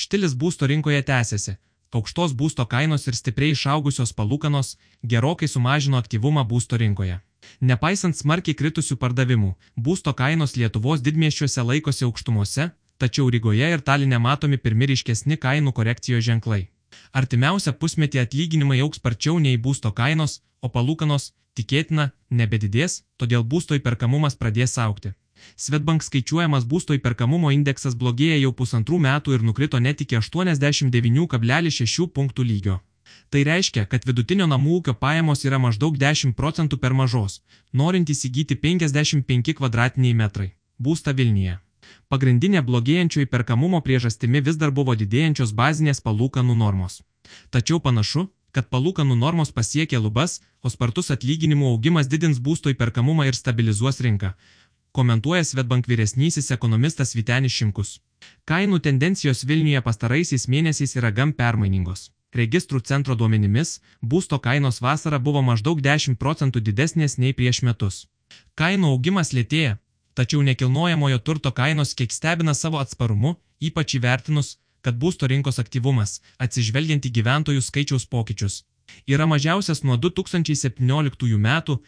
Štilis būsto rinkoje tęsiasi. Aukštos būsto kainos ir stipriai išaugusios palūkanos gerokai sumažino aktyvumą būsto rinkoje. Nepaisant smarkiai kritusių pardavimų, būsto kainos Lietuvos didmieščiuose laikosi aukštumose, tačiau Rygoje ir Talinė matomi pirmi ryškesni kainų korekcijos ženklai. Artimiausią pusmetį atlyginimai auks sparčiau nei būsto kainos, o palūkanos, tikėtina, nebedidės, todėl būsto įperkamumas pradės aukti. Svetbank skaičiuojamas būsto įperkamumo indeksas blogėja jau pusantrų metų ir nukrito net iki 89,6 punktų lygio. Tai reiškia, kad vidutinio namų ūkio pajamos yra maždaug 10 procentų per mažos, norint įsigyti 55 kvadratiniai metrai. Būsta Vilniuje. Pagrindinė blogėjančio įperkamumo priežastimi vis dar buvo didėjančios bazinės palūkanų normos. Tačiau panašu, kad palūkanų normos pasiekė lubas, o spartus atlyginimų augimas didins būsto įperkamumą ir stabilizuos rinką, komentuoja Svetbank vyresnysis ekonomistas Vitenis Šimkus. Kainų tendencijos Vilniuje pastaraisiais mėnesiais yra gan permainingos. Registrų centro duomenimis, būsto kainos vasara buvo maždaug 10 procentų didesnės nei prieš metus. Kainų augimas lėtėja, tačiau nekilnojamojo turto kainos kiek stebina savo atsparumu, ypač įvertinus, kad būsto rinkos aktyvumas, atsižvelgiant į gyventojų skaičiaus pokyčius, yra mažiausias nuo 2017 metų,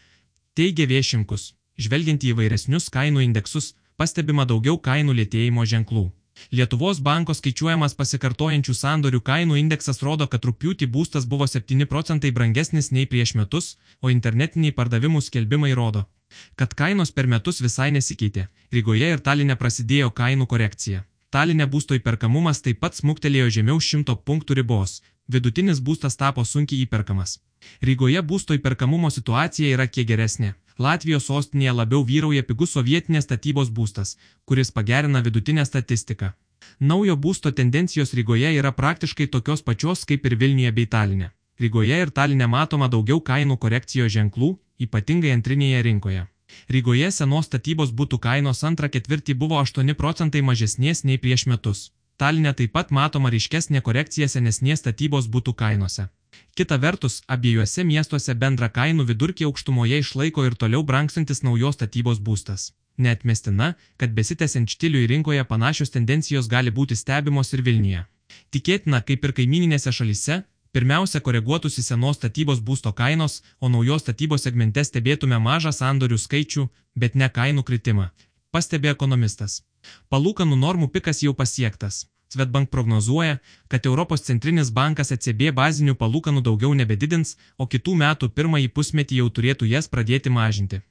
teigia Viešimkus. Žvelgiant į įvairesnius kainų indeksus, pastebima daugiau kainų lėtėjimo ženklų. Lietuvos banko skaičiuojamas pasikartojančių sandorių kainų indeksas rodo, kad rūpjūtį būstas buvo 7 procentai brangesnis nei prieš metus, o internetiniai pardavimų skelbimai rodo, kad kainos per metus visai nesikeitė. Rygoje ir Talinė prasidėjo kainų korekcija. Talinė būsto įperkamumas taip pat smuktelėjo žemiau 100 punktų ribos, vidutinis būstas tapo sunkiai įperkamas. Rygoje būsto įperkamumo situacija yra kiek geresnė. Latvijos sostinėje labiau vyrauja pigus sovietinės statybos būstas, kuris pagerina vidutinę statistiką. Naujo būsto tendencijos Rygoje yra praktiškai tokios pačios kaip ir Vilniuje bei Talinė. Rygoje ir Talinė matoma daugiau kainų korekcijos ženklų, ypatingai antrinėje rinkoje. Rygoje senos statybos būtų kainos antrą ketvirtį buvo 8 procentai mažesnės nei prieš metus. Talinė taip pat matoma ryškesnė korekcija senesnės statybos būtų kainose. Kita vertus, abiejuose miestuose bendrą kainų vidurkį aukštumoje išlaiko ir toliau brangstantis naujos statybos būstas. Netmestina, kad besitęsiant štiliui rinkoje panašios tendencijos gali būti stebimos ir Vilniuje. Tikėtina, kaip ir kaimininėse šalyse, pirmiausia koreguotųsi senos statybos būsto kainos, o naujos statybos segmente stebėtume mažą sandorių skaičių, bet ne kainų kritimą, pastebė ekonomistas. Palūkanų normų pikas jau pasiektas. Svetbank prognozuoja, kad Europos centrinis bankas ECB bazinių palūkanų daugiau nebedidins, o kitų metų pirmąjį pusmetį jau turėtų jas pradėti mažinti.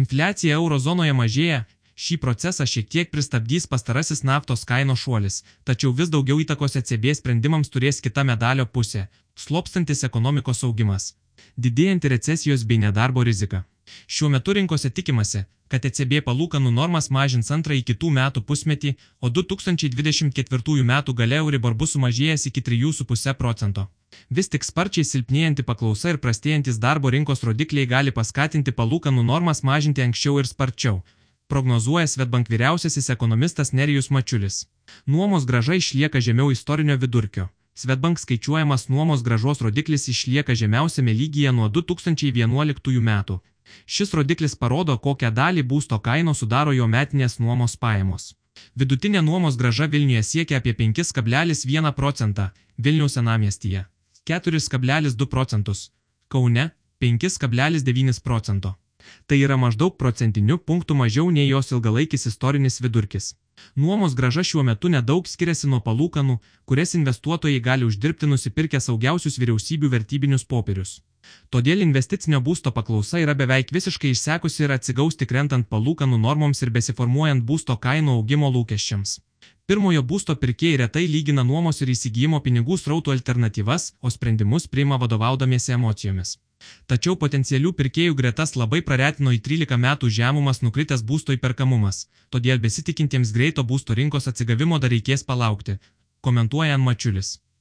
Infliacija eurozonoje mažėja, šį procesą šiek tiek pristabdys pastarasis naftos kainos šuolis, tačiau vis daugiau įtakos ECB sprendimams turės kita medalio pusė - slopstantis ekonomikos augimas, didėjanti recesijos bei nedarbo rizika. Šiuo metu rinkose tikimasi, kad ECB palūkanų normas mažins antrąjį kitų metų pusmetį, o 2024 metų gale Euribor bus sumažėjęs iki 3,5 procento. Vis tik sparčiai silpnėjanti paklausa ir prastėjantis darbo rinkos rodikliai gali paskatinti palūkanų normas mažinti anksčiau ir sparčiau, prognozuoja Svetbank vyriausiasis ekonomistas Nerijus Mačiulis. Nuomos graža išlieka žemiau istorinio vidurkio. Svetbank skaičiuojamas nuomos gražos rodiklis išlieka žemiausiame lygyje nuo 2011 metų Šis rodiklis parodo, kokią dalį būsto kainos sudaro jo metinės nuomos pajamos. Vidutinė nuomos graža Vilniuje siekia apie 5,1 procentą, Vilniaus senamiestyje 4,2 procentus, Kaune 5,9 procento. Tai yra maždaug procentiniu punktu mažiau nei jos ilgalaikis istorinis vidurkis. Nuomos graža šiuo metu nedaug skiriasi nuo palūkanų, kurias investuotojai gali uždirbti nusipirkę saugiausius vyriausybių vertybinius popierius. Todėl investicinio būsto paklausa yra beveik visiškai išsekusi ir atsigaus tik rentant palūkanų normoms ir besiformuojant būsto kainų augimo lūkesčiams. Pirmojo būsto pirkėjai retai lygina nuomos ir įsigijimo pinigų srautų alternatyvas, o sprendimus priima vadovaudamiesi emocijomis. Tačiau potencialių pirkėjų gretas labai praretino į 13 metų žemumas nukritęs būsto įperkamumas, todėl besitikintiems greito būsto rinkos atsigavimo dar reikės palaukti, komentuoja Mačiulis.